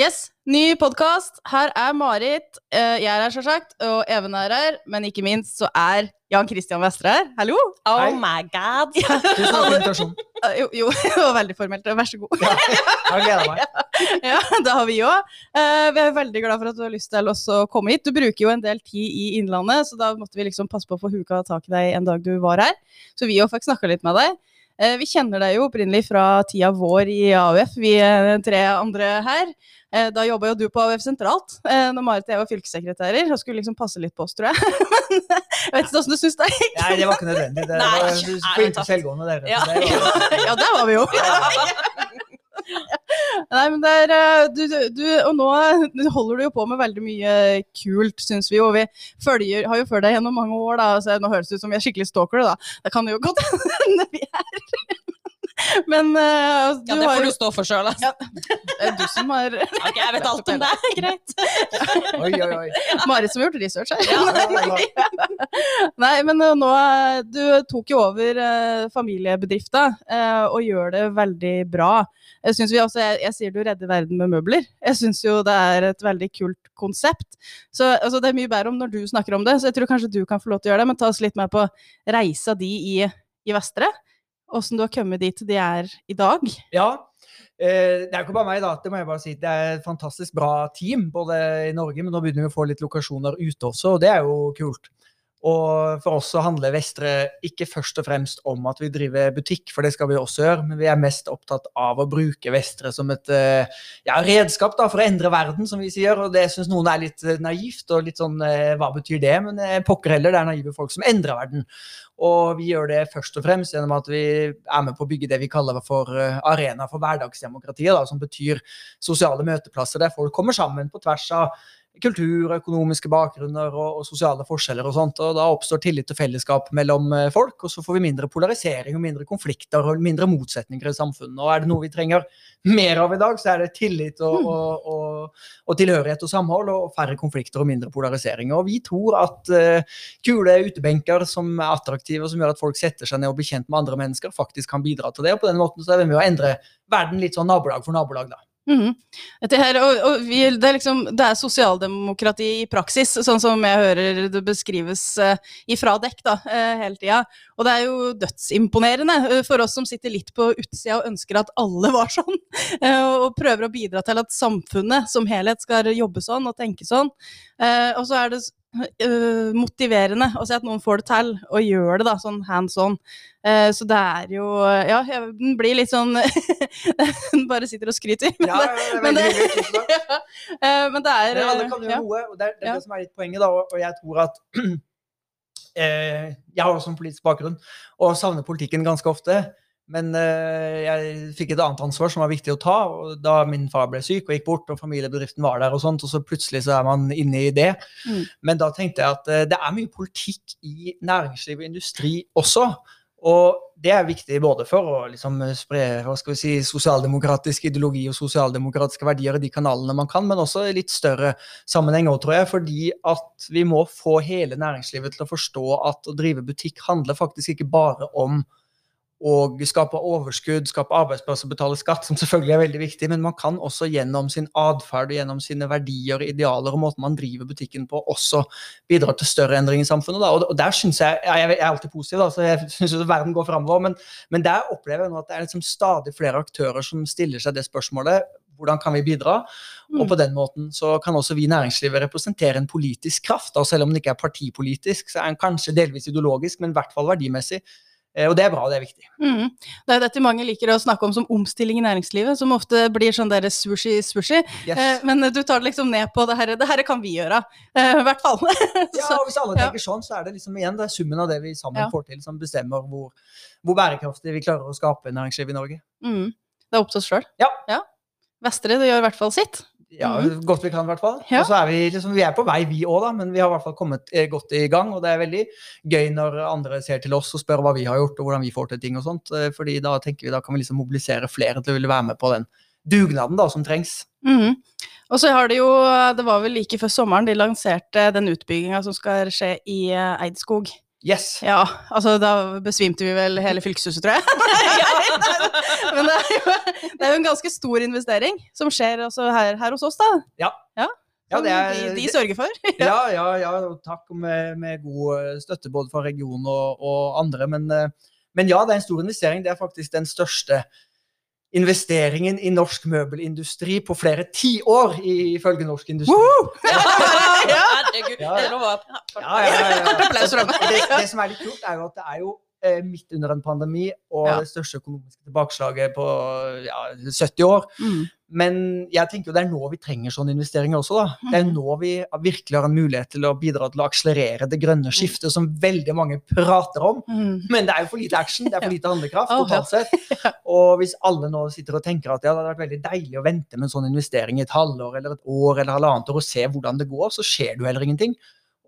Yes, ny podkast. Her er Marit. Eh, Jeg er her, selvsagt. Og Even er her. Men ikke minst så er Jan Christian Vestre her. Hallo! Oh Hei. my god. Tusen takk for invitasjonen. Eh, Jo, jo, det var veldig formelt. Vær så god. Ja, jeg gleder meg. Ja, det har vi òg. Vi er veldig glad for at du har lyst til å komme hit. Du bruker jo en del tid i Innlandet, så da måtte vi liksom passe på å få huka tak i deg en dag du var her. Så vi òg fikk snakka litt med deg. Eh, Vi kjenner deg jo opprinnelig fra tida vår i AUF, vi eh, tre andre her. Eh, Da jobba jo du på AUF sentralt, når Marit og jeg var fylkessekretærer. Og skulle liksom passe litt på oss, tror jeg. Men jeg vet ikke åssen du syns det gikk. Nei, det var ikke nødvendig. Det Nei, var ærlig flinke talt. selvgående dere. Ja. det var- Ja, der var vi jo. Nei, men det er eh, du, du, Og nå holder du jo på med veldig mye kult, syns vi. Og vi følger, har jo fulgt deg gjennom mange år, da. Så nå høres det ut som vi er skikkelig stalkere, da. Det kan jo godt hende vi er. Men uh, du Ja, det får du stå for sjøl, altså. Det er du som har Ok, jeg vet alt om deg, Greit. Oi, oi, oi. Marit som har gjort research her. Ja, ja, ja. Nei, men uh, nå eh, Du tok jo over uh, familiebedrifta og gjør det veldig bra. Jeg, synes vi også, jeg, jeg sier du redder verden med møbler. Jeg syns jo det er et veldig kult konsept. Så altså, Det er mye bedre om når du snakker om det, så jeg tror kanskje du kan få lov til å gjøre det. Men ta oss litt med på reisa di i, i Vestre. Åssen du har kommet dit de er i dag. Ja, eh, det er jo ikke bare meg, da. Det må jeg bare si. Det er et fantastisk bra team, både i Norge, men nå begynner vi å få litt lokasjoner ute også, og det er jo kult. Og for oss så handler Vestre ikke først og fremst om at vi driver butikk, for det skal vi også gjøre, men vi er mest opptatt av å bruke Vestre som et eh, ja, redskap da, for å endre verden, som vi sier. Og det syns noen er litt eh, naivt, og litt sånn eh, hva betyr det? Men pokker heller, det er naive folk som endrer verden. Og vi gjør det først og fremst gjennom at vi er med på å bygge det vi kaller for arena for hverdagsdemokratiet, da, som betyr sosiale møteplasser der folk kommer sammen på tvers av kultur, økonomiske bakgrunner og, og sosiale forskjeller og sånt. Og da oppstår tillit og fellesskap mellom eh, folk, og så får vi mindre polarisering og mindre konflikter og mindre motsetninger i samfunnet. Og er det noe vi trenger mer av i dag, så er det tillit og, og, og, og tilhørighet og samhold, og færre konflikter og mindre polarisering. Og vi tror at uh, kule utebenker som er attraktive, og som gjør at folk setter seg ned og blir kjent med andre mennesker, faktisk kan bidra til det. Og på den måten så er vi med å endre verden litt sånn nabolag for nabolag, da. Dette her, og, og vi, det, er liksom, det er sosialdemokrati i praksis, sånn som jeg hører det beskrives uh, ifra dekk da, uh, hele tida. Og det er jo dødsimponerende uh, for oss som sitter litt på utsida og ønsker at alle var sånn, og prøver å bidra til at samfunnet som helhet skal jobbe sånn og tenke sånn. Og så er det eh, motiverende å se at noen får det til, og gjør det da, sånn hands on. Eh, så det er jo Ja, den blir litt sånn Den Bare sitter og skryter. Men, Ja, det, men, det, ja, eh, men det er Men alle kan gjøre ja. noe, og det er det, er det som er litt poenget. da, Og, og jeg tror at eh, Jeg har også en politisk bakgrunn og savner politikken ganske ofte. Men eh, jeg fikk et annet ansvar som var viktig å ta. og Da min far ble syk og gikk bort, og familiebedriften var der, og sånt, og så plutselig så er man inne i det. Mm. Men da tenkte jeg at eh, det er mye politikk i næringsliv og industri også. Og det er viktig både for å liksom spre hva skal vi si, sosialdemokratisk ideologi og sosialdemokratiske verdier i de kanalene man kan, men også i litt større sammenheng òg, tror jeg. Fordi at vi må få hele næringslivet til å forstå at å drive butikk handler faktisk ikke bare om å skape overskudd, skape arbeidsplasser, betale skatt, som selvfølgelig er veldig viktig, men man kan også gjennom sin atferd og gjennom sine verdier, idealer og måten man driver butikken på, også bidra til større endring i samfunnet. Da. Og og der synes jeg, jeg Jeg er alltid positiv, da, så jeg syns verden går framover, men, men der opplever jeg nå at det er liksom stadig flere aktører som stiller seg det spørsmålet. Hvordan kan vi bidra? Og på den måten så kan også vi i næringslivet representere en politisk kraft. Da, selv om den ikke er partipolitisk, så er den kanskje delvis ideologisk, men i hvert fall verdimessig. Eh, Og det er bra, det er viktig. Mm. Det er dette mange liker å snakke om som omstilling i næringslivet, som ofte blir sånn der sushi-sushi. Yes. Eh, men du tar det liksom ned på det her, det her kan vi gjøre, eh, i hvert fall. Ja, og Hvis alle ja. tenker sånn, så er det liksom igjen det er summen av det vi sammen Ja. får til, som bestemmer hvor, hvor bærekraftig vi klarer å skape næringsliv i Norge. Mm. Det er opp til oss sjøl. Ja. Vestre det gjør i hvert fall sitt. Ja, Godt vi kan, i hvert fall. Ja. Og så er vi, liksom, vi er på vei, vi òg, da, men vi har i hvert fall kommet eh, godt i gang. Og det er veldig gøy når andre ser til oss og spør hva vi har gjort, og hvordan vi får til ting og sånt. eh, fordi da tenker vi da kan vi liksom mobilisere flere til å ville være med på den dugnaden da, som trengs. Mm. Og så har det jo, det var vel like før sommeren de lanserte den utbygginga som skal skje i eh, Eidskog. Yes. Ja, altså da besvimte vi vel hele fylkeshuset, tror jeg. Men det er, jo, det er jo en ganske stor investering som skjer også her, her hos oss, da. Ja. ja. Ja, Som det er- de, de sørger for. Ja, ja, ja. Takk med, med god eh, støtte både fra regionen og, og andre. Men, eh, men ja, det er en stor investering. Det er faktisk den største investeringen i norsk møbelindustri på flere tiår, ifølge Norsk Industri. Herregud. Ja, ja. Det er. Det, det som er litt kult, er jo at det er jo midt under en pandemi og Ja. det største økonomiske tilbakeslaget på ja, 70 år. Mm. Men jeg tenker jo det er nå vi trenger sånne investeringer også. da. Det er Mhm. nå vi virkelig har en mulighet til å bidra til å akselerere det grønne skiftet, som veldig mange prater om. Mm. Men det er jo for lite action, det er for lite handlekraft totalt sett. Og hvis alle nå sitter og tenker at ja, det hadde vært veldig deilig å vente med en sånn investering i et halvår eller et år eller halvannet år og se hvordan det går, så skjer det jo heller ingenting.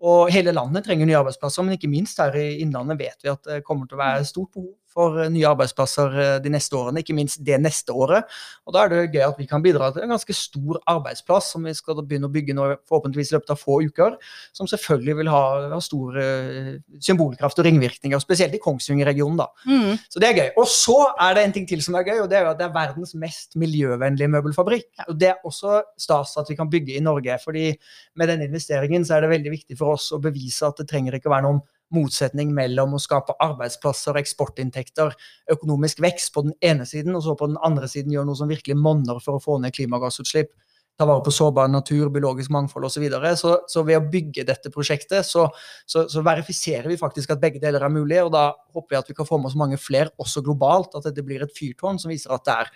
Og hele landet trenger nye arbeidsplasser, men ikke minst her i Innlandet vet vi at det kommer til å være stort behov for eh, nye arbeidsplasser eh, de neste årene, ikke minst det neste året. Og da er det gøy at vi kan bidra til en ganske stor arbeidsplass som vi skal begynne å bygge nå forhåpentligvis i løpet av få uker, som selvfølgelig vil ha, ha stor eh, symbolkraft og ringvirkninger, spesielt i Kongsvinger-regionen. da. Mm. Så det er gøy. Og så er det en ting til som er gøy, og det er jo at det er verdens mest miljøvennlige møbelfabrikk. Og det er også stas at vi kan bygge i Norge, fordi med den investeringen så er det veldig viktig for oss å bevise at det trenger ikke å være noen motsetning mellom å skape arbeidsplasser, eksportinntekter, økonomisk vekst på den ene siden, og så på den andre siden gjøre noe som virkelig monner for å få ned klimagassutslipp ta vare på sårbar natur, biologisk mangfold osv. Så, videre. så Så ved å bygge dette prosjektet, så, så, så verifiserer vi faktisk at begge deler er mulig. Og da håper vi at vi kan få med oss mange flere, også globalt. At dette blir et fyrtårn som viser at det er,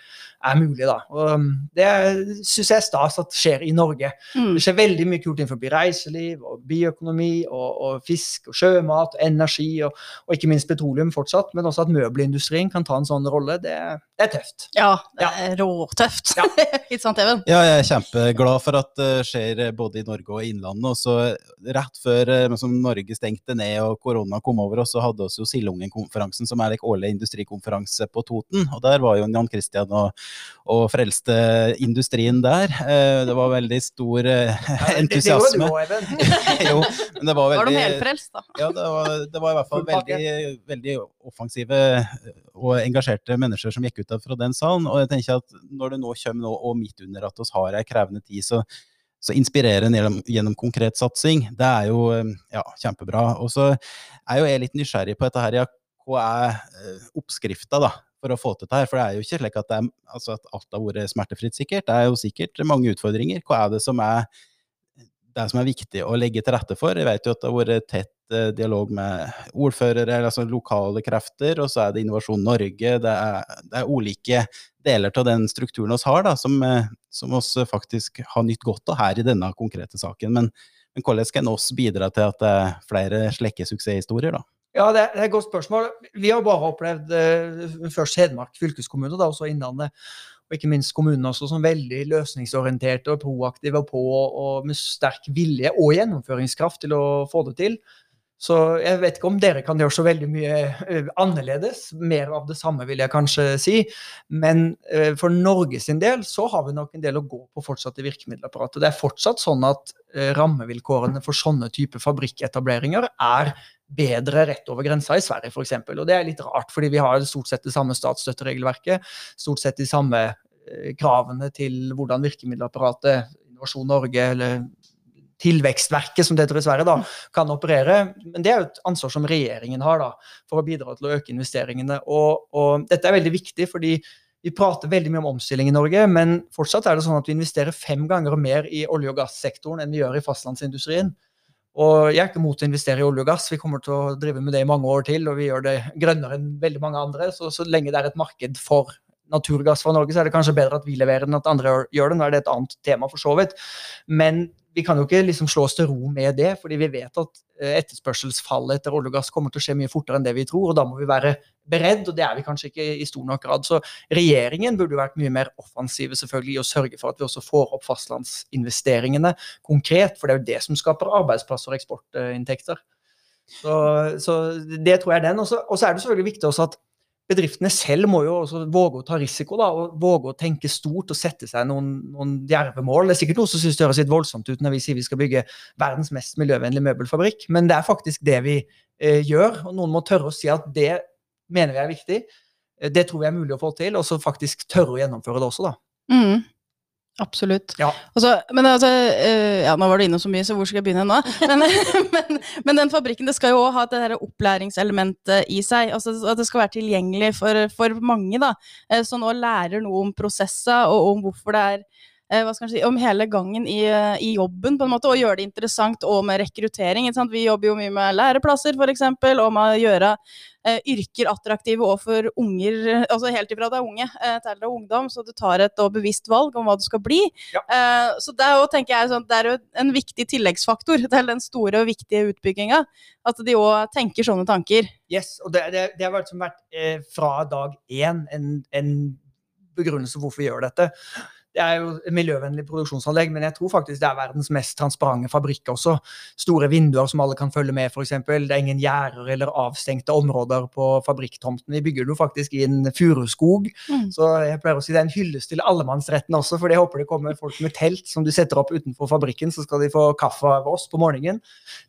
er mulig. da. Og um, Det syns jeg er stas at skjer i Norge. Mm. Det skjer veldig mye kult innenfor reiseliv, og bioøkonomi, og, og fisk, og sjømat, og energi, og, og ikke minst petroleum fortsatt. Men også at møbelindustrien kan ta en sånn rolle. Det, det er tøft. Ja, det Ja. er råtøft. Ja. Ikke sant, Even? Ja, jeg er kjempeglad for at det skjer både i Norge og Innlandet. Og så rett før eh, som Norge stengte ned og korona kom over oss, så hadde vi jo Sildungen-konferansen, som er en årlig industrikonferanse på Toten. Og der var jo Jan Christian og, og frelste industrien der. Eh, Det var veldig stor eh, entusiasme. Det, det gjorde du også, Even. Jo, men det var Var de helt helfrelst, da? ja, det var, det var i hvert fall veldig, veldig offensive og engasjerte mennesker som gikk ut av fra den salen. Og jeg tenker at når det nå kommer nå, og midt under at oss har ei krevende tid, så, så inspirere en gjennom, gjennom konkret satsing. Det er jo eh, ja, kjempebra. Og så er jo jeg litt nysgjerrig på dette her. Ja, hva er eh, oppskrifta da, for å få til dette her? For det er jo ikke slik at, er, altså at alt har vært smertefritt, sikkert. Det er jo sikkert mange utfordringer. Hva er det som er det som er viktig å legge til rette for. Jeg vet jo at det har vært tett dialog med ordførere, altså lokale krefter, og så er det Innovasjon Norge. Det er, det er ulike deler av den strukturen vi har, da, som, eh, som oss faktisk har nytt godt av her i denne konkrete saken. Men, men hvordan kan oss bidra til at det er flere slike suksesshistorier, da? Ja, det er, et godt spørsmål. Vi har bare opplevd eh, først Hedmark fylkeskommune, da, også Innlandet. Og ikke minst kommunene også, som veldig løsningsorienterte og proaktive på, og med sterk vilje og gjennomføringskraft til å få det til. Så jeg vet ikke om dere kan gjøre så veldig mye eh, annerledes. Mer av det samme, vil jeg kanskje si. Men eh, for Norge sin del så har vi nok en del å gå på fortsatt i virkemiddelapparatet. Det er fortsatt sånn at eh, rammevilkårene for sånne type fabrikketableringer er bedre rett over grensa i Sverige f.eks. Og det er litt rart, fordi vi har stort sett det samme statsstøtteregelverket. Stort sett de samme kravene til hvordan virkemiddelapparatet, Innovasjon Norge eller Tilvekstverket, som det heter i Sverige, da, kan operere. Men det er jo et ansvar som regjeringen har da, for å bidra til å øke investeringene. Og, og dette er veldig viktig, fordi vi prater veldig mye om omstilling i Norge, men fortsatt er det sånn at vi investerer fem ganger mer i olje- og gassektoren enn vi gjør i fastlandsindustrien. Og jeg er ikke mot å investere i olje og gass, vi kommer til å drive med det i mange år til, og vi gjør det grønnere enn veldig mange andre. Så, så lenge det er et marked for naturgass fra Norge, så er det kanskje bedre at vi leverer den enn at andre gjør- det. Nå er det et annet tema, for så vidt. Men vi kan jo ikke liksom slå oss til ro med det, fordi vi vet at eh, etterspørselsfallet etter olje og gass kommer til å skje mye fortere enn det vi tror, og da må vi være beredt, og det er vi kanskje ikke i stor nok grad. Så regjeringen burde jo vært mye mer offensive selvfølgelig i å sørge for at vi også får opp fastlandsinvesteringene konkret, for det er jo det som skaper arbeidsplasser og eksportinntekter. Så, så det tror jeg er den. Og så er det selvfølgelig viktig også at bedriftene selv må jo også våge å ta risiko, da, og våge å tenke stort og sette seg noen, noen djerve mål. Det er sikkert noe som synes det høres litt voldsomt ut når vi sier vi skal bygge verdens mest miljøvennlige møbelfabrikk, men det er faktisk det vi eh, gjør. Og noen må tørre å si at det mener vi er viktig. Eh, Det tror vi er mulig å få til, og så faktisk tørre å gjennomføre det også, da. Mm. Absolutt. Ja. Altså, men altså, eh, ja, nå var du innom så mye, så hvor skal jeg begynne nå? Men, men, men den fabrikken det skal jo også ha det her opplæringselementet i seg. altså At det skal være tilgjengelig for, for mange. da, eh, Så nå lærer noe om prosesser og om hvorfor det er hva skal man si, Om hele gangen i, eh, i jobben, på en måte, og gjøre det interessant og med rekruttering. ikke sant? Vi jobber jo mye med læreplasser, f.eks., og med å gjøre eh, yrker attraktive overfor unger, altså helt ifra du er unge eh, til du er ungdom, så du tar et og bevisst valg om hva du skal bli. Ja. Eh, så det er jo, tenker jeg, sånn, det er jo en viktig tilleggsfaktor til den store og viktige utbygginga, at de òg tenker sånne tanker. Yes, og det, det, det har vært, som vært eh, fra dag én en, en begrunnelse for hvorfor vi gjør dette. Det er jo et miljøvennlig produksjonsanlegg, men jeg tror faktisk det er verdens mest transparente fabrikk også. Store vinduer som alle kan følge med, f.eks. Det er ingen gjerder eller avstengte områder på fabrikktomten. Vi bygger det jo faktisk i en furuskog, Mm. så jeg pleier å si det er en hyllest til allemannsretten også, for jeg håper det kommer folk med telt som du setter opp utenfor fabrikken, så skal de få kaffe av oss på morgenen.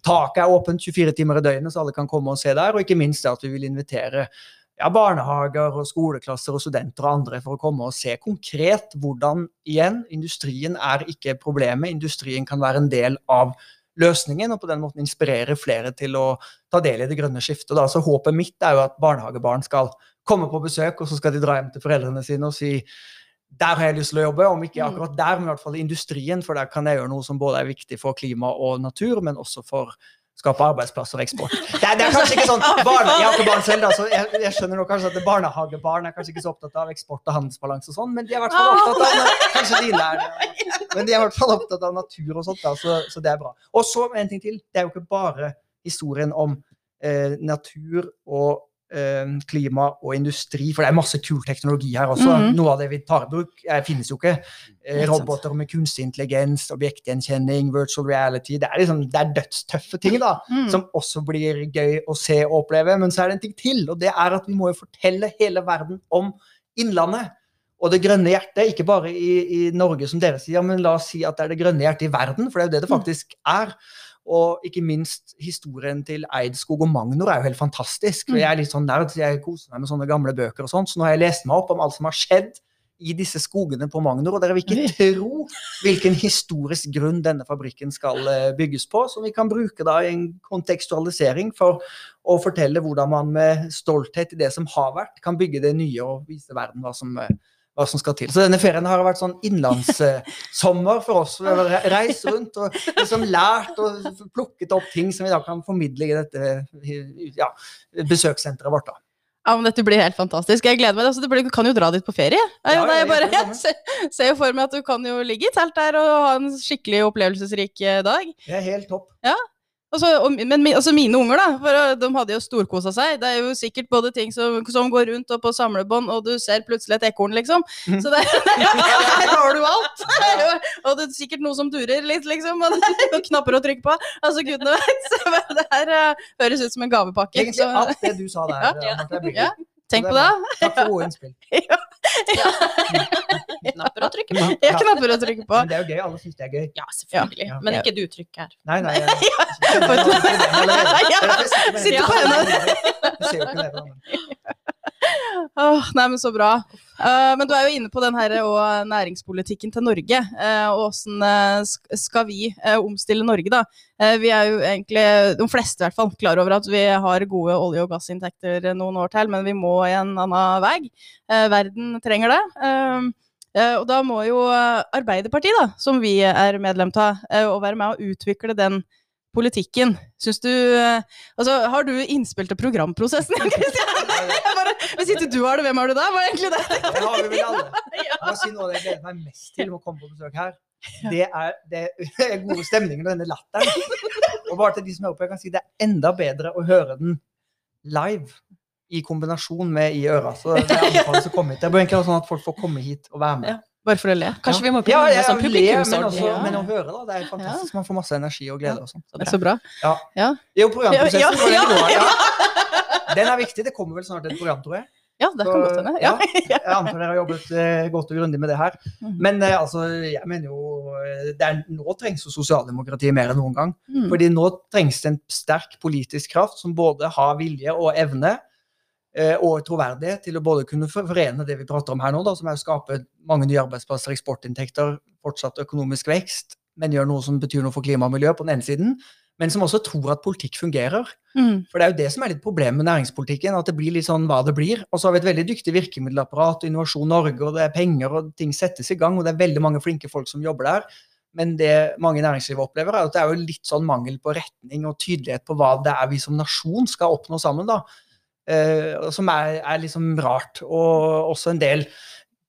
Taket er åpent 24 timer i døgnet, så alle kan komme og se der, og ikke minst det at vi vil invitere ja, barnehager og skoleklasser og studenter og andre for å komme og se konkret hvordan igjen, industrien er ikke problemet. Industrien kan være en del av løsningen, og på den måten inspirere flere til å ta del i det grønne skiftet. Da. Så håpet mitt er jo at barnehagebarn skal komme på besøk, og så skal de dra hjem til foreldrene sine og si der har jeg lyst til å jobbe, om ikke akkurat der, men i hvert fall i industrien, for der kan jeg gjøre noe som både er viktig for klima og natur, men også for skape arbeidsplasser og eksport. Det er, det er kanskje ikke sånn barne, Jeg har ikke barn selv, da, så jeg, jeg skjønner kanskje at barnehagebarn er kanskje ikke så opptatt av eksport og handelsbalanse og sånn, men de er i hvert fall opptatt av Kanskje de lærer, men de er i hvert fall opptatt av natur og sånt, da, så, så det er bra. Og så en ting til. Det er jo ikke bare historien om eh, natur og klima og industri, for det er masse kul teknologi her også. Mhm. Noe av det vi tar i bruk, eh, finnes jo ikke. Eh, roboter med kunstig intelligens, objektgjenkjenning, virtual reality. Det er, liksom, det er dødstøffe ting, da Mm. som også blir gøy å se og oppleve. Men så er det en ting til, og det er at vi må jo fortelle hele verden om Innlandet. Og det grønne hjertet, ikke bare i, i Norge som dere sier, men la oss si at det er det grønne hjertet i verden, for det er jo det det faktisk er. Og ikke minst historien til Eidskog og Magnor er jo helt fantastisk. Jeg er litt sånn nerd, så jeg koser meg med sånne gamle bøker og sånt, så nå har jeg lest meg opp om alt som har skjedd i disse skogene på Magnor, og dere vil ikke tro hvilken historisk grunn denne fabrikken skal eh, bygges på, som vi kan bruke da i en kontekstualisering for å fortelle hvordan man med stolthet i det som har vært, kan bygge det nye og vise verden hva som, eh, hva som skal til. Så denne ferien har vært sånn innlandssommer for oss. Vi har reist rundt og liksom lært og plukket opp ting som vi da kan formidle i dette ja, besøkssenteret vårt. da. Ja, men Dette blir helt fantastisk. Jeg gleder meg. Altså, blir, du kan jo dra dit på ferie. Ja, ja, jeg, bare, jeg ser, ser jo for meg at du kan jo ligge i telt der og ha en skikkelig opplevelsesrik eh, dag. Det er helt topp. Og så, og, men altså mine unger, da, for uh, de hadde jo storkosa seg. Det er jo sikkert både ting som, som går rundt og på samlebånd, og du ser plutselig et ekorn, liksom. Mhm. Så det, her har du alt! og det er sikkert noe som durer litt, liksom. Og det er jo knapper å trykke på. Altså, gudene vet. Så det her uh, høres ut som en gavepakke. Egentlig alt det du sa der. Ja. Marte. Ja, tenk på det bra. Takk for gode innspill. Knapper å trykke på. Jeg knapper å trykke på. Men det er jo gøy. Alle syns det er gøy. Ja, selvfølgelig. Ja. Men ikke du trykker her. Nei, nei. Jeg, jeg, jeg jeg, allerede. Ja, Det er derfor jeg sitter med sitter på hendene. Jeg Åh, nei, men så bra. Uh, men du er jo inne på den her og næringspolitikken til Norge. Uh, og åssen uh, skal vi eh, omstille Norge, da? Eh, vi er jo egentlig, de fleste i hvert fall, klar over at vi har gode olje- og gassinntekter noen år til, men vi må i en annen vei. Eh, verden trenger det. Eh, eh, og da må jo eh, Arbeiderpartiet, da, som vi er medlem av, uh, være med å utvikle den politikken. Syns du eh, Altså, har du innspill til programprosessen? Bare, hvis ikke du har det, hvem har du da? Var egentlig det? Det har vi vel alle. Jeg må si noe av det jeg gleder meg mest til med å komme på besøk her. Det er, det er gode stemningen og denne latteren. Og bare til de som hører på, jeg kan si det er enda bedre å høre den live i kombinasjon med i øra. Så det anbefales å komme hit. Det bør egentlig være sånn at folk får komme hit og være med. Ja. Bare for å le. Kanskje vi må prøve ja, sånn ja, le, men, også, men å høre, da. Det er fantastisk. Man får masse energi og glede og sånn. Det er så bra. Jo, programprosessen Ja, ja, ja, ja. ja. Den er viktig. Det kommer vel snart et program, tror jeg. Ja, det kan Så, godt hende. ja. Ja. Jeg antar dere har jobbet eh, godt og grundig med det her. Mhm. Men eh, altså, jeg mener jo eh, det er, Nå trengs jo sosialdemokratiet mer enn noen gang. Mm. Fordi nå trengs det en sterk politisk kraft som både har vilje og evne og troverdighet til å både kunne forene det vi prater om her nå, da, som er å skape mange nye arbeidsplasser, eksportinntekter, fortsatt økonomisk vekst, men gjøre noe som betyr noe for klima og miljø på den ene siden, men som også tror at politikk fungerer. Mm. For det er jo det som er litt problemet med næringspolitikken, at det blir litt sånn hva det blir. Og så har vi et veldig dyktig virkemiddelapparat, og Innovasjon Norge, og det er penger, og ting settes i gang, og det er veldig mange flinke folk som jobber der. Men det mange i næringslivet opplever, er at det er jo litt sånn mangel på retning og tydelighet på hva det er vi som nasjon skal oppnå sammen, da. Eh, som er, er liksom rart. Og også en del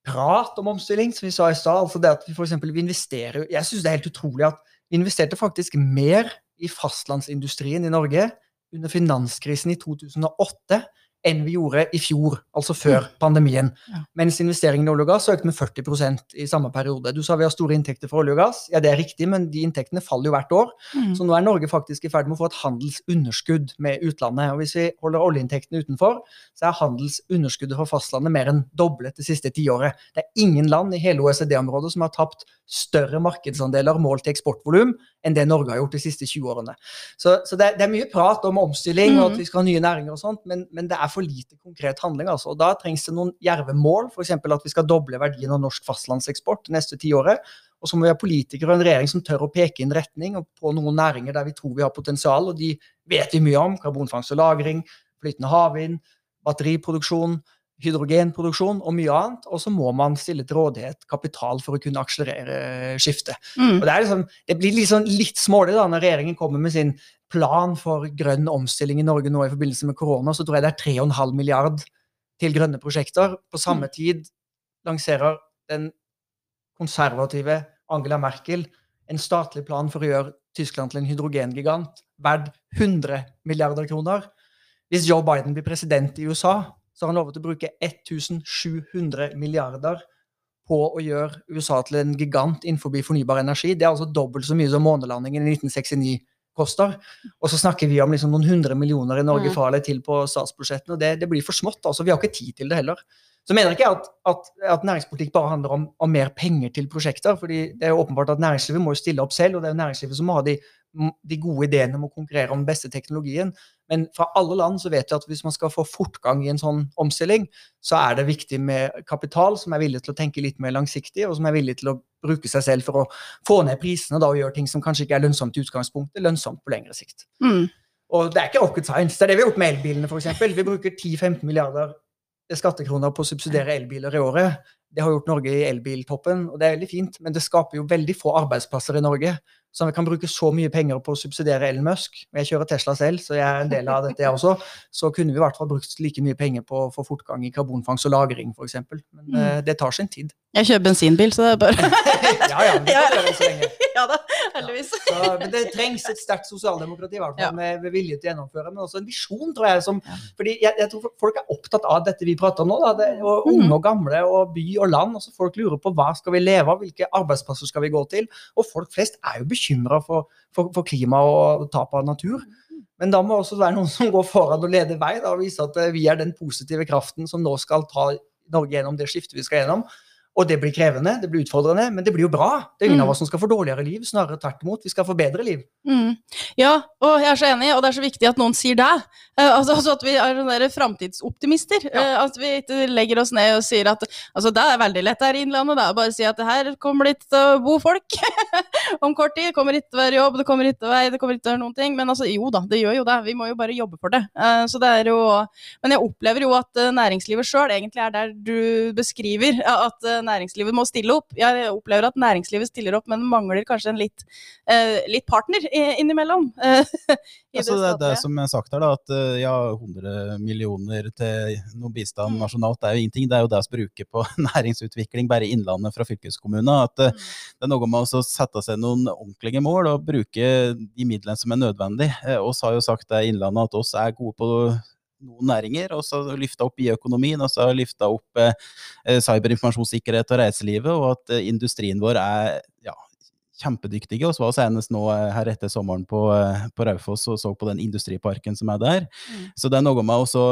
prat om omstilling, som vi sa i stad. Altså det at vi f.eks. investerer Jeg syns det er helt utrolig at vi investerte faktisk mer i fastlandsindustrien i Norge under finanskrisen i 2008 enn vi gjorde i fjor, altså før pandemien. Ja. Mens investeringen i olje og gass økte med 40% i samme periode. Du sa vi har store inntekter for olje og gass. Ja, det er riktig, men de inntektene faller jo hvert år. Mm. Så nå er Norge faktisk i ferd med å få et handelsunderskudd med utlandet. Og hvis vi holder oljeinntektene utenfor, så er handelsunderskuddet for fastlandet mer enn doblet det siste tiåret. Det er ingen land i hele OECD-området som har tapt større markedsandeler målt i eksportvolum enn det Norge har gjort de siste 20 årene. Så, så det, det er mye prat om omstilling og at vi skal ha nye næringer og sånt, men, men det er for lite konkret handling. altså. Og Da trengs det noen djerve mål, f.eks. at vi skal doble verdien av norsk fastlandseksport det neste tiåret. Og så må vi ha politikere og en regjering som tør å peke inn retning og på noen næringer der vi tror vi har potensial, og de vet vi mye om. Karbonfangst og -lagring, flytende havvind, batteriproduksjon, hydrogenproduksjon og mye annet. Og så må man stille til rådighet kapital for å kunne akselerere skiftet. Mm. Og det, er liksom, det blir liksom litt smålig da, når regjeringen kommer med sin plan for grønn omstilling i Norge nå i forbindelse med korona. Så tror jeg det er 3,5 milliard til grønne prosjekter. På samme tid lanserer den konservative Angela Merkel en statlig plan for å gjøre Tyskland til en hydrogengigant verdt 100 milliarder kroner. Hvis Joe Biden blir president i USA, så har han lovet å bruke 1700 milliarder på å gjøre USA til en gigant innenfor fornybar energi. Det er altså dobbelt så mye som månelandingen i 1969 koster. Og så snakker vi om liksom noen hundre millioner i Norge farlig fra eller til på statsbudsjettene, og det, det blir for smått. altså Vi har ikke tid til det heller. Så mener ikke jeg at, at, at næringspolitikk bare handler om, om mer penger til prosjekter. fordi det er jo åpenbart at næringslivet må jo stille opp selv, og det er jo næringslivet som må ha de, de gode ideene om å konkurrere om den beste teknologien. Men fra alle land så vet vi at hvis man skal få fortgang i en sånn omstilling, så er det viktig med kapital som er villig til å tenke litt mer langsiktig, og som er villig til å bruke seg selv for å få ned prisene da, og gjøre ting som kanskje ikke er lønnsomt i utgangspunktet, lønnsomt på lengre sikt. Mm. Og det er ikke rocket science. Det er det vi har gjort med elbilene, f.eks. Vi bruker 10-15 milliarder skattekroner på å subsidiere elbiler i året. Det har gjort Norge i elbiltoppen, og det er veldig fint, men det skaper jo veldig få arbeidsplasser i Norge. Så vi kan bruke så mye penger på å subsidiere Elon Musk, og jeg kjører Tesla selv, så jeg er en del av dette jeg også, så kunne vi i hvert fall brukt like mye penger på å få fortgang i karbonfangst og -lagring, f.eks. Men Mm. eh, det tar sin tid. Jeg kjører bensinbil, så det er bare ja, ja, men det kan gjøre så lenge. Ja da, heldigvis. Så, men det trengs et sterkt sosialdemokrati, i hvert fall, Ja. med, med vilje til å gjennomføre. Men også en visjon, tror jeg. Som, Ja. fordi jeg, jeg tror folk er opptatt av dette vi prater om nå. Da, det, og Mhm. Unge og gamle og by og land. Altså folk lurer på hva skal vi leve av, hvilke arbeidsplasser skal vi gå til. Og folk flest er jo bekymra for, for, for klima og tap av natur. Men da må også være noen som går foran og leder vei da, og viser at eh, vi er den positive kraften som nå skal ta Norge gjennom det skiftet vi skal gjennom. Og det blir krevende, det blir utfordrende, men det blir jo bra. Det er ingen Mm. av oss som skal få dårligere liv, snarere tvert imot. Vi skal få bedre liv. Mm. Ja, og jeg er så enig, og det er så viktig at noen sier det. Uh, altså, altså At vi er sånne framtidsoptimister. Eh, at vi ikke legger oss ned og sier at altså, det er veldig lett her i Innlandet. Det er bare å si at her kommer det ikke til å bo folk om kort tid. Det kommer ikke til å være jobb, det kommer ikke til å være det kommer ikke til å være noen ting. Men altså, jo da, det gjør jo det. Vi må jo bare jobbe for det. Uh, så det er jo Men jeg opplever jo at næringslivet sjøl egentlig er der du beskriver. ja, At næringslivet må stille opp. Jeg opplever at næringslivet stiller opp, men mangler kanskje en litt, eh, litt partner innimellom. eh, i Altså, det det som som er sagt her, da, at eh, ja, 100 millioner til noe bistand Mm. nasjonalt det er jo ingenting. Det er jo det vi bruker på næringsutvikling bare i Innlandet fra fylkeskommunen. At mm. det er noe med å sette seg noen ordentlige mål og bruke de midlene som er nødvendig. Eh, oss har jo sagt det i Innlandet at oss er gode på noen næringer, og så løfta opp bioøkonomien, og så løfta opp eh, eh, cyberinformasjonssikkerhet og reiselivet, og at eh, industrien vår er ja, kjempedyktige. Og så var senest nå her etter sommeren på, på Raufoss og så på den industriparken som er der. Mm. Så det er noe med å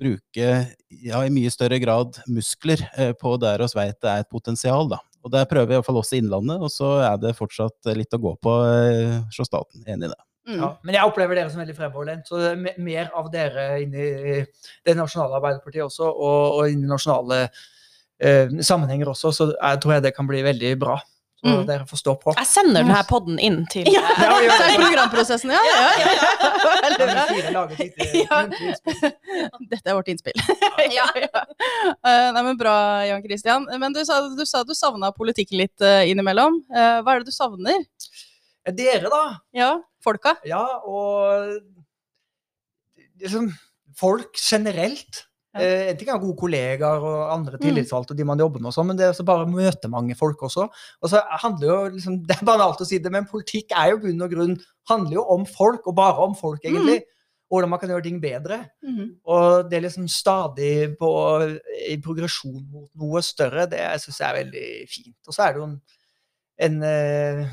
bruke ja, i mye større grad muskler eh, på der vi vet det er et potensial. da. Og Det prøver vi iallfall også i Innlandet, og så er det fortsatt litt å gå på eh, hos staten. Enig i det. Mm. Ja, men jeg opplever dere som veldig fremoverlent. Så det er mer av dere inni det nasjonale Arbeiderpartiet også, og, og inni nasjonale eh, sammenhenger også, så jeg tror jeg det kan bli veldig bra. Så Mm. dere får stå på. Jeg sender denne podden inn til Ja, Ja, gjør så er det. programprosessen, ja. ja, ja. Ja. Dette er vårt innspill. ja. Eh, nei, men Bra, Jan Christian. Men du sa du, sa du savna politikken litt eh, innimellom. Eh, hva er det du savner? Dere, da? Ja, folka? Ja, og liksom folk generelt. Ja. Eh, en ting er gode kollegaer og andre Mm. tillitsvalgte, og de man jobber med, og sånn, men det er også bare å møte mange folk også. Og så handler jo liksom, Det er banalt å si det, men politikk er jo bunn og grunn handler jo om folk, og bare om folk, egentlig. Hvordan man kan gjøre ting bedre. Mm. Og det er liksom stadig på, i progresjon mot noe større, det syns jeg er veldig fint. Og så er det jo en, en eh,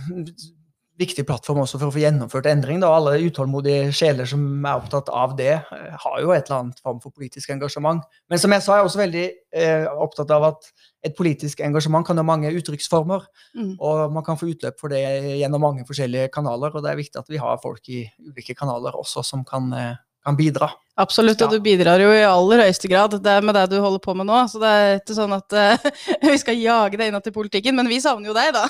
viktig plattform også for å få gjennomført endring. Da. Alle utålmodige sjeler som er opptatt av det, eh, har jo et eller annet form for politisk engasjement. Men som jeg sa, jeg er også veldig eh, opptatt av at et politisk engasjement kan ha mange uttrykksformer. Mm. Og man kan få utløp for det gjennom mange forskjellige kanaler. Og det er viktig at vi har folk i ulike kanaler også som kan, eh, kan bidra. Absolutt, og du bidrar jo i aller høyeste grad det med det du holder på med nå. Så det er ikke sånn at uh, vi skal jage deg inn til politikken, men vi savner jo deg, da.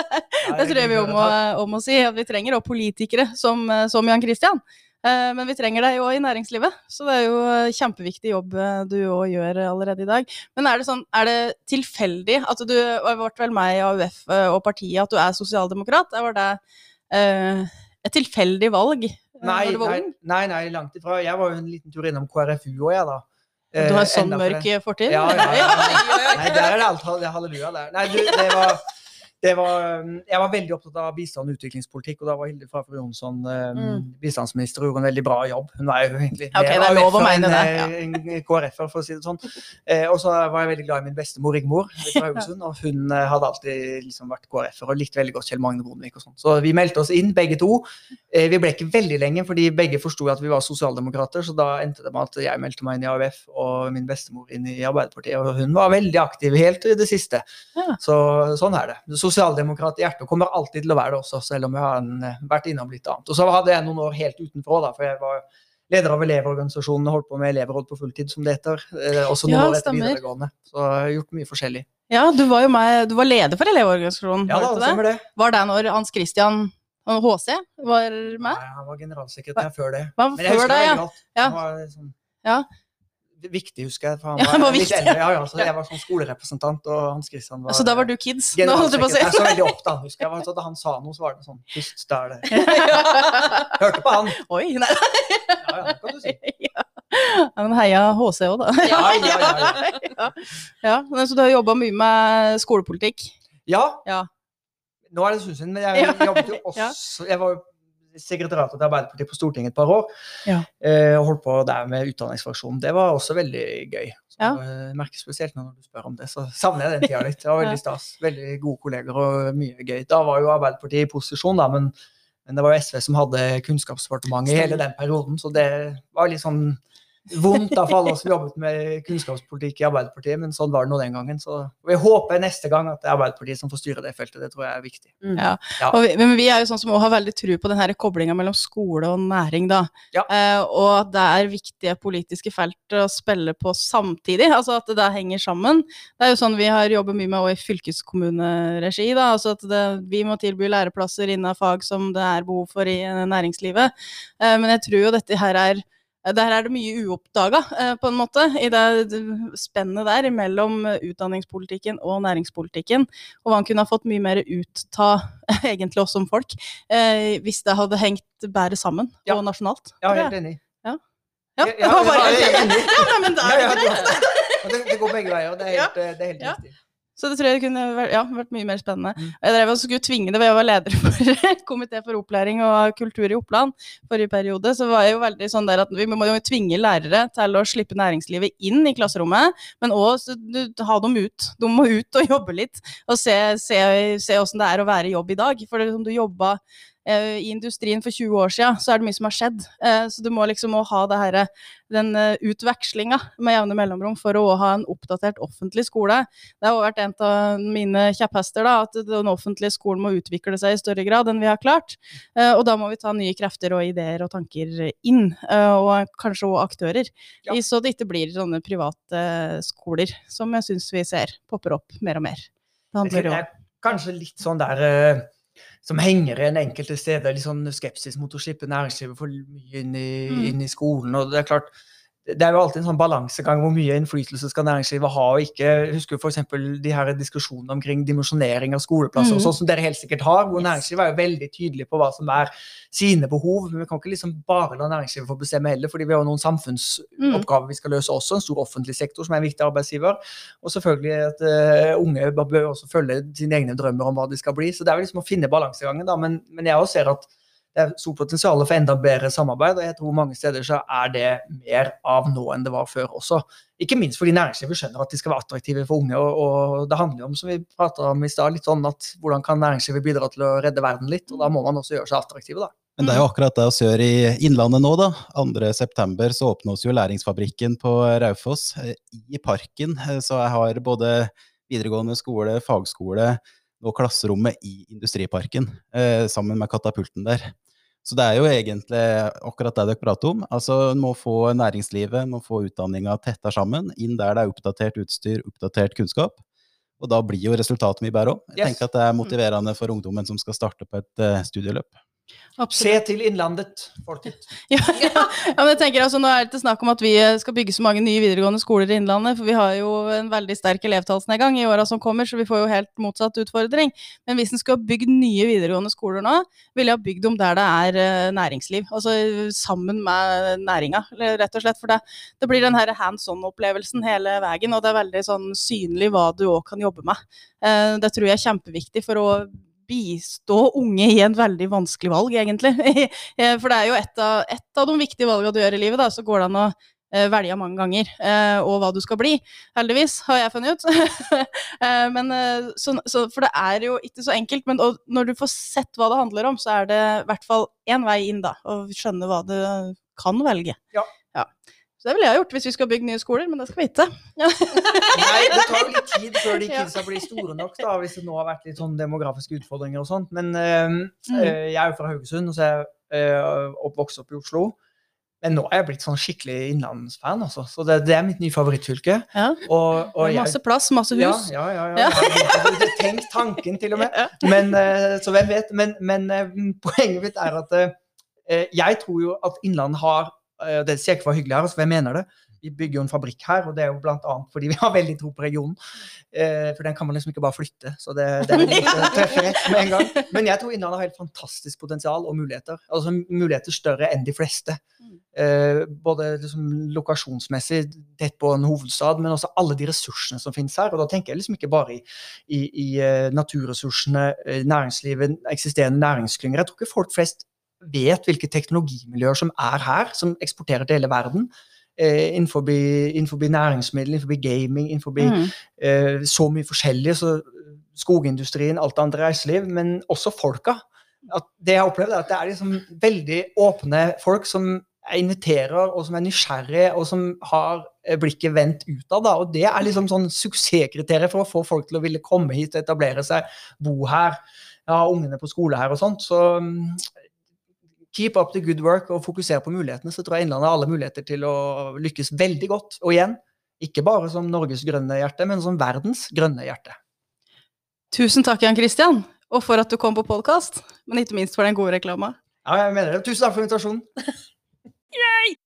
Det tror jeg vi om å, om å si. At vi trenger òg politikere som, eh, som Jan Christian. Uh, Men vi trenger deg jo i næringslivet, så det er jo eh, kjempeviktig jobb eh, du òg gjør allerede i dag. Men er det sånn, er det tilfeldig at du har vært vel med i AUF eh, og partiet at du er sosialdemokrat? Var det uh, et tilfeldig valg? Nei, når du var nei, ung? nei, nei, langt ifra. Jeg var jo en liten tur innom KrFU òg, jeg, da. Du har Eh, sånn mørk fortid? Ja, ja, ja. Nei, der er det alt halleluja der. Nei, du, det var, var um, Jeg var veldig opptatt av bistand og utviklingspolitikk, og da var Hilde Frafjord Jonsson um, Mm. bistandsminister og gjorde en veldig bra jobb. Hun var jo egentlig okay, det er mer lov å mene det, ja. eh, en KrF-er, for å si det sånn. Eh, og så var jeg veldig glad i min bestemor Rigmor fra Haugesund, og hun eh, hadde alltid liksom vært KrF-er og likte veldig godt Kjell Magne Bondevik og sånn. Så vi meldte oss inn, begge to. Eh, vi ble ikke veldig lenge, fordi begge forsto at vi var sosialdemokrater, så da endte det med at jeg meldte meg inn i AUF og min bestemor inn i Arbeiderpartiet, og hun var veldig aktiv helt i det siste. Ja. Så sånn er det. Sosialdemokrat i hjertet og kommer alltid til å være det også, selv om jeg har eh, vært innom litt annet. Og så hadde jeg noen år helt utenfor, da, for jeg var leder av elevorganisasjonen og holdt på med elevråd på fulltid, som det heter. Eh, også noen Ja, år etter videregående. Så jeg har gjort mye forskjellig. Ja, du var jo med, du var leder for Elevorganisasjonen, Ja da, det stemmer det. Var det når Hans Christian HC var med? Nei, han var generalsekretær før det. Men jeg husker det, ja. veldig godt. Ja. Han var liksom, Ja. Viktig, husker jeg. For han Ja, var, var litt eldre. Ja, ja, så jeg var sånn skolerepresentant, og Hans Christian var Så da var du kids? Nå holdt jeg på å si. Jeg Så veldig opp da. husker jeg. Så da han sa noe, så var det sånn Pust, da er det Hørte på han. Oi, nei. Ja, ja, det kan du si. Ja. Men heia HC òg, da. Ja, ja, ja, ja. ja. Så du har jobba mye med skolepolitikk? Ja. Ja. Nå er det en stund siden, men jeg jobbet jo også Jeg var jo sekretariatet til Arbeiderpartiet på Stortinget et par år. Ja. eh, Og holdt på der med utdanningsfraksjonen. Det var også veldig gøy. Så Ja. jeg merker spesielt når du spør om det, så savner jeg den tida litt. Det var veldig stas. Veldig gode kolleger og mye gøy. Da var jo Arbeiderpartiet i posisjon, da, men, men det var jo SV som hadde Kunnskapsdepartementet i hele den perioden, så det var litt sånn vondt av alle oss som jobbet med kunnskapspolitikk i Arbeiderpartiet, men sånn var det nå den gangen. Så vi håper neste gang at det er Arbeiderpartiet som får styre det feltet. Det tror jeg er viktig. Ja. Ja. Og vi, men vi er jo sånn som også har veldig tro på den her koblinga mellom skole og næring, da. Ja. Eh, og at det er viktige politiske felt å spille på samtidig, altså at det da henger sammen. Det er jo sånn vi har jobbet mye med òg i fylkeskommuneregi, da. Altså at det, vi må tilby læreplasser innen fag som det er behov for i eh, næringslivet. Eh, men jeg tror jo dette her er der er det mye uoppdaga, eh, på en måte, i det spennet der mellom eh, utdanningspolitikken og næringspolitikken. Og man kunne ha fått mye mer ut av egentlig oss som folk, eh, hvis det hadde hengt bedre sammen Ja. og nasjonalt. Ja, helt enig. Ja, Ja, ja, ja, ja, ja, ja, er. Ja, men da Ja, er ja, det du greit. ja, ja, det, det går begge veier. Det er helt, det er helt Ja. riktig. Så det tror jeg kunne vært, ja, vært mye mer spennende. Mm. Jeg drev og skulle tvinge det ved jeg var leder for komité for opplæring og kultur i Oppland forrige periode. Så var jeg jo veldig sånn der at vi må jo tvinge lærere til å slippe næringslivet inn i klasserommet, men òg ha dem ut. De må ut og jobbe litt og se, se, se åssen det er å være i jobb i dag. For det, som du jobba eh, i industrien for 20 år siden, så er det mye som har skjedd. Eh, så du må liksom ha det her, den uh, utvekslinga med jevne mellomrom for å ha en oppdatert offentlig skole. Det har vært en av mine kjepphester, da, at den offentlige skolen må utvikle seg i større grad enn vi har klart. Eh, og da må vi ta nye krefter og ideer og tanker inn, eh, og kanskje også aktører. Ja. Så det ikke blir sånne private skoler som jeg syns vi ser popper opp mer og mer. Det handler jo om kanskje litt sånn der eh, som henger igjen enkelte steder, litt sånn skepsis mot å slippe næringslivet for mye inn i, Mm. inn i skolen. og det er klart det er jo alltid en sånn balansegang hvor mye innflytelse skal næringslivet ha og ikke. Jeg husker f.eks. de her diskusjonene omkring dimensjonering av skoleplasser, og Mm. sånn som dere helt sikkert har, hvor Yes. næringslivet er jo veldig tydelig på hva som er sine behov. Men vi kan ikke liksom bare la næringslivet få bestemme heller, fordi vi har noen samfunnsoppgaver vi skal løse også. En stor offentlig sektor som er en viktig arbeidsgiver. Og selvfølgelig at uh, unge bør også følge sine egne drømmer om hva de skal bli. Så det er jo liksom å finne balansegangen, da. Men, men jeg også ser at det er stort potensial for enda bedre samarbeid, og jeg tror mange steder så er det mer av nå enn det var før også. Ikke minst fordi næringslivet skjønner at de skal være attraktive for unge, og, og det handler jo om, som vi prata om i stad, litt sånn at hvordan kan næringslivet bidra til å redde verden litt, og da må man også gjøre seg attraktive, da. Men det er jo akkurat det vi gjør i Innlandet nå, da. 2.9. så åpnes jo Læringsfabrikken på Raufoss. I parken eh, så jeg har både videregående skole, fagskole og klasserommet i Industriparken, eh, sammen med katapulten der. Så det er jo egentlig akkurat det dere prater om. Altså, En må få næringslivet, må få utdanninga tetta sammen, inn der det er oppdatert utstyr, oppdatert kunnskap. Og da blir jo resultatet mye bedre òg. Jeg Yes. tenker at det er motiverende for ungdommen som skal starte på et eh, studieløp. Absolutt. Se til Innlandet, folket. Ja, ja, men jeg tenker altså, Nå er det ikke snakk om at vi eh, skal bygge så mange nye videregående skoler i Innlandet, for vi har jo en veldig sterk elevtallsnedgang i åra som kommer, så vi får jo helt motsatt utfordring. Men hvis en skulle ha bygd nye videregående skoler nå, ville jeg ha bygd dem der det er eh, næringsliv. Altså sammen med næringa, rett og slett. For det, det blir den her hands on-opplevelsen hele veien, og det er veldig sånn synlig hva du òg kan jobbe med. Eh, Det tror jeg er kjempeviktig for å bistå unge i en veldig vanskelig valg, egentlig. Eh, For det er jo et av, et av de viktige valgene du gjør i livet, da, så går det an å eh, velge mange ganger, eh, og hva du skal bli. Heldigvis, har jeg funnet ut. Men, så, så, for det er jo ikke så enkelt, men og når du får sett hva det handler om, så er det i hvert fall én vei inn, da, Og skjønne hva du kan velge. Ja. Så det ville jeg gjort hvis vi skal bygge nye skoler, men det skal vi ikke. Nei, det tar jo litt tid før de Ja. kidsa blir store nok, da, hvis det nå har vært litt sånn demografiske utfordringer og sånt. Men øh, Mm. eh, jeg er jo fra Haugesund, og så er jeg øh, oppvokst opp i Oslo. Men nå er jeg blitt sånn skikkelig innlandsfan, altså. Så det, det er mitt nye favorittfylke. Ja. Og, og jeg- Masse plass, masse hus. ja, ja, ja. Ja. Ikke tanken, til og med. Ja. Men, øh, så hvem vet. Men, men eh, poenget mitt er at eh, jeg tror jo at Innlandet har eh, Det sier jeg ikke for hyggelig her, altså, for jeg mener det. Vi bygger jo en fabrikk her, og det er jo annet fordi vi har veldig tro på regionen. Eh, for den kan man liksom ikke bare flytte, så det, det er eh, treffer rett med en gang. Men jeg tror Innlandet har helt fantastisk potensial og muligheter. Altså muligheter større enn de fleste. Eh, både liksom lokasjonsmessig tett på en hovedstad, men også alle de ressursene som finnes her. Og da tenker jeg liksom ikke bare i, i, i eh, naturressursene, eh, næringslivet, eksisterende næringsklynger. Jeg tror ikke folk flest vet hvilke teknologimiljøer som er her, som eksporterer til hele verden. Eh, innenfor, innenfor næringsmiddel, innenfor gaming, innenfor Mm. eh, så mye forskjellig. Så skogindustrien, alt andre reiseliv, men også folka. At det jeg har opplevd, er at det er liksom veldig åpne folk som inviterer, og som er nysgjerrige, og som har eh, blikket vendt utad. da, Og det er liksom sånn suksesskriteriet for å få folk til å ville komme hit og etablere seg, bo her, ha ungene på skole her og sånt. Så mm, keep up the good work og fokusere på mulighetene, så tror jeg Innlandet har alle muligheter til å lykkes veldig godt. Og igjen, ikke bare som Norges grønne hjerte, men som verdens grønne hjerte. Tusen takk, Jan Christian, og for at du kom på podkast, men ikke minst for den gode reklama. Ja, jeg mener det. Tusen takk for invitasjonen.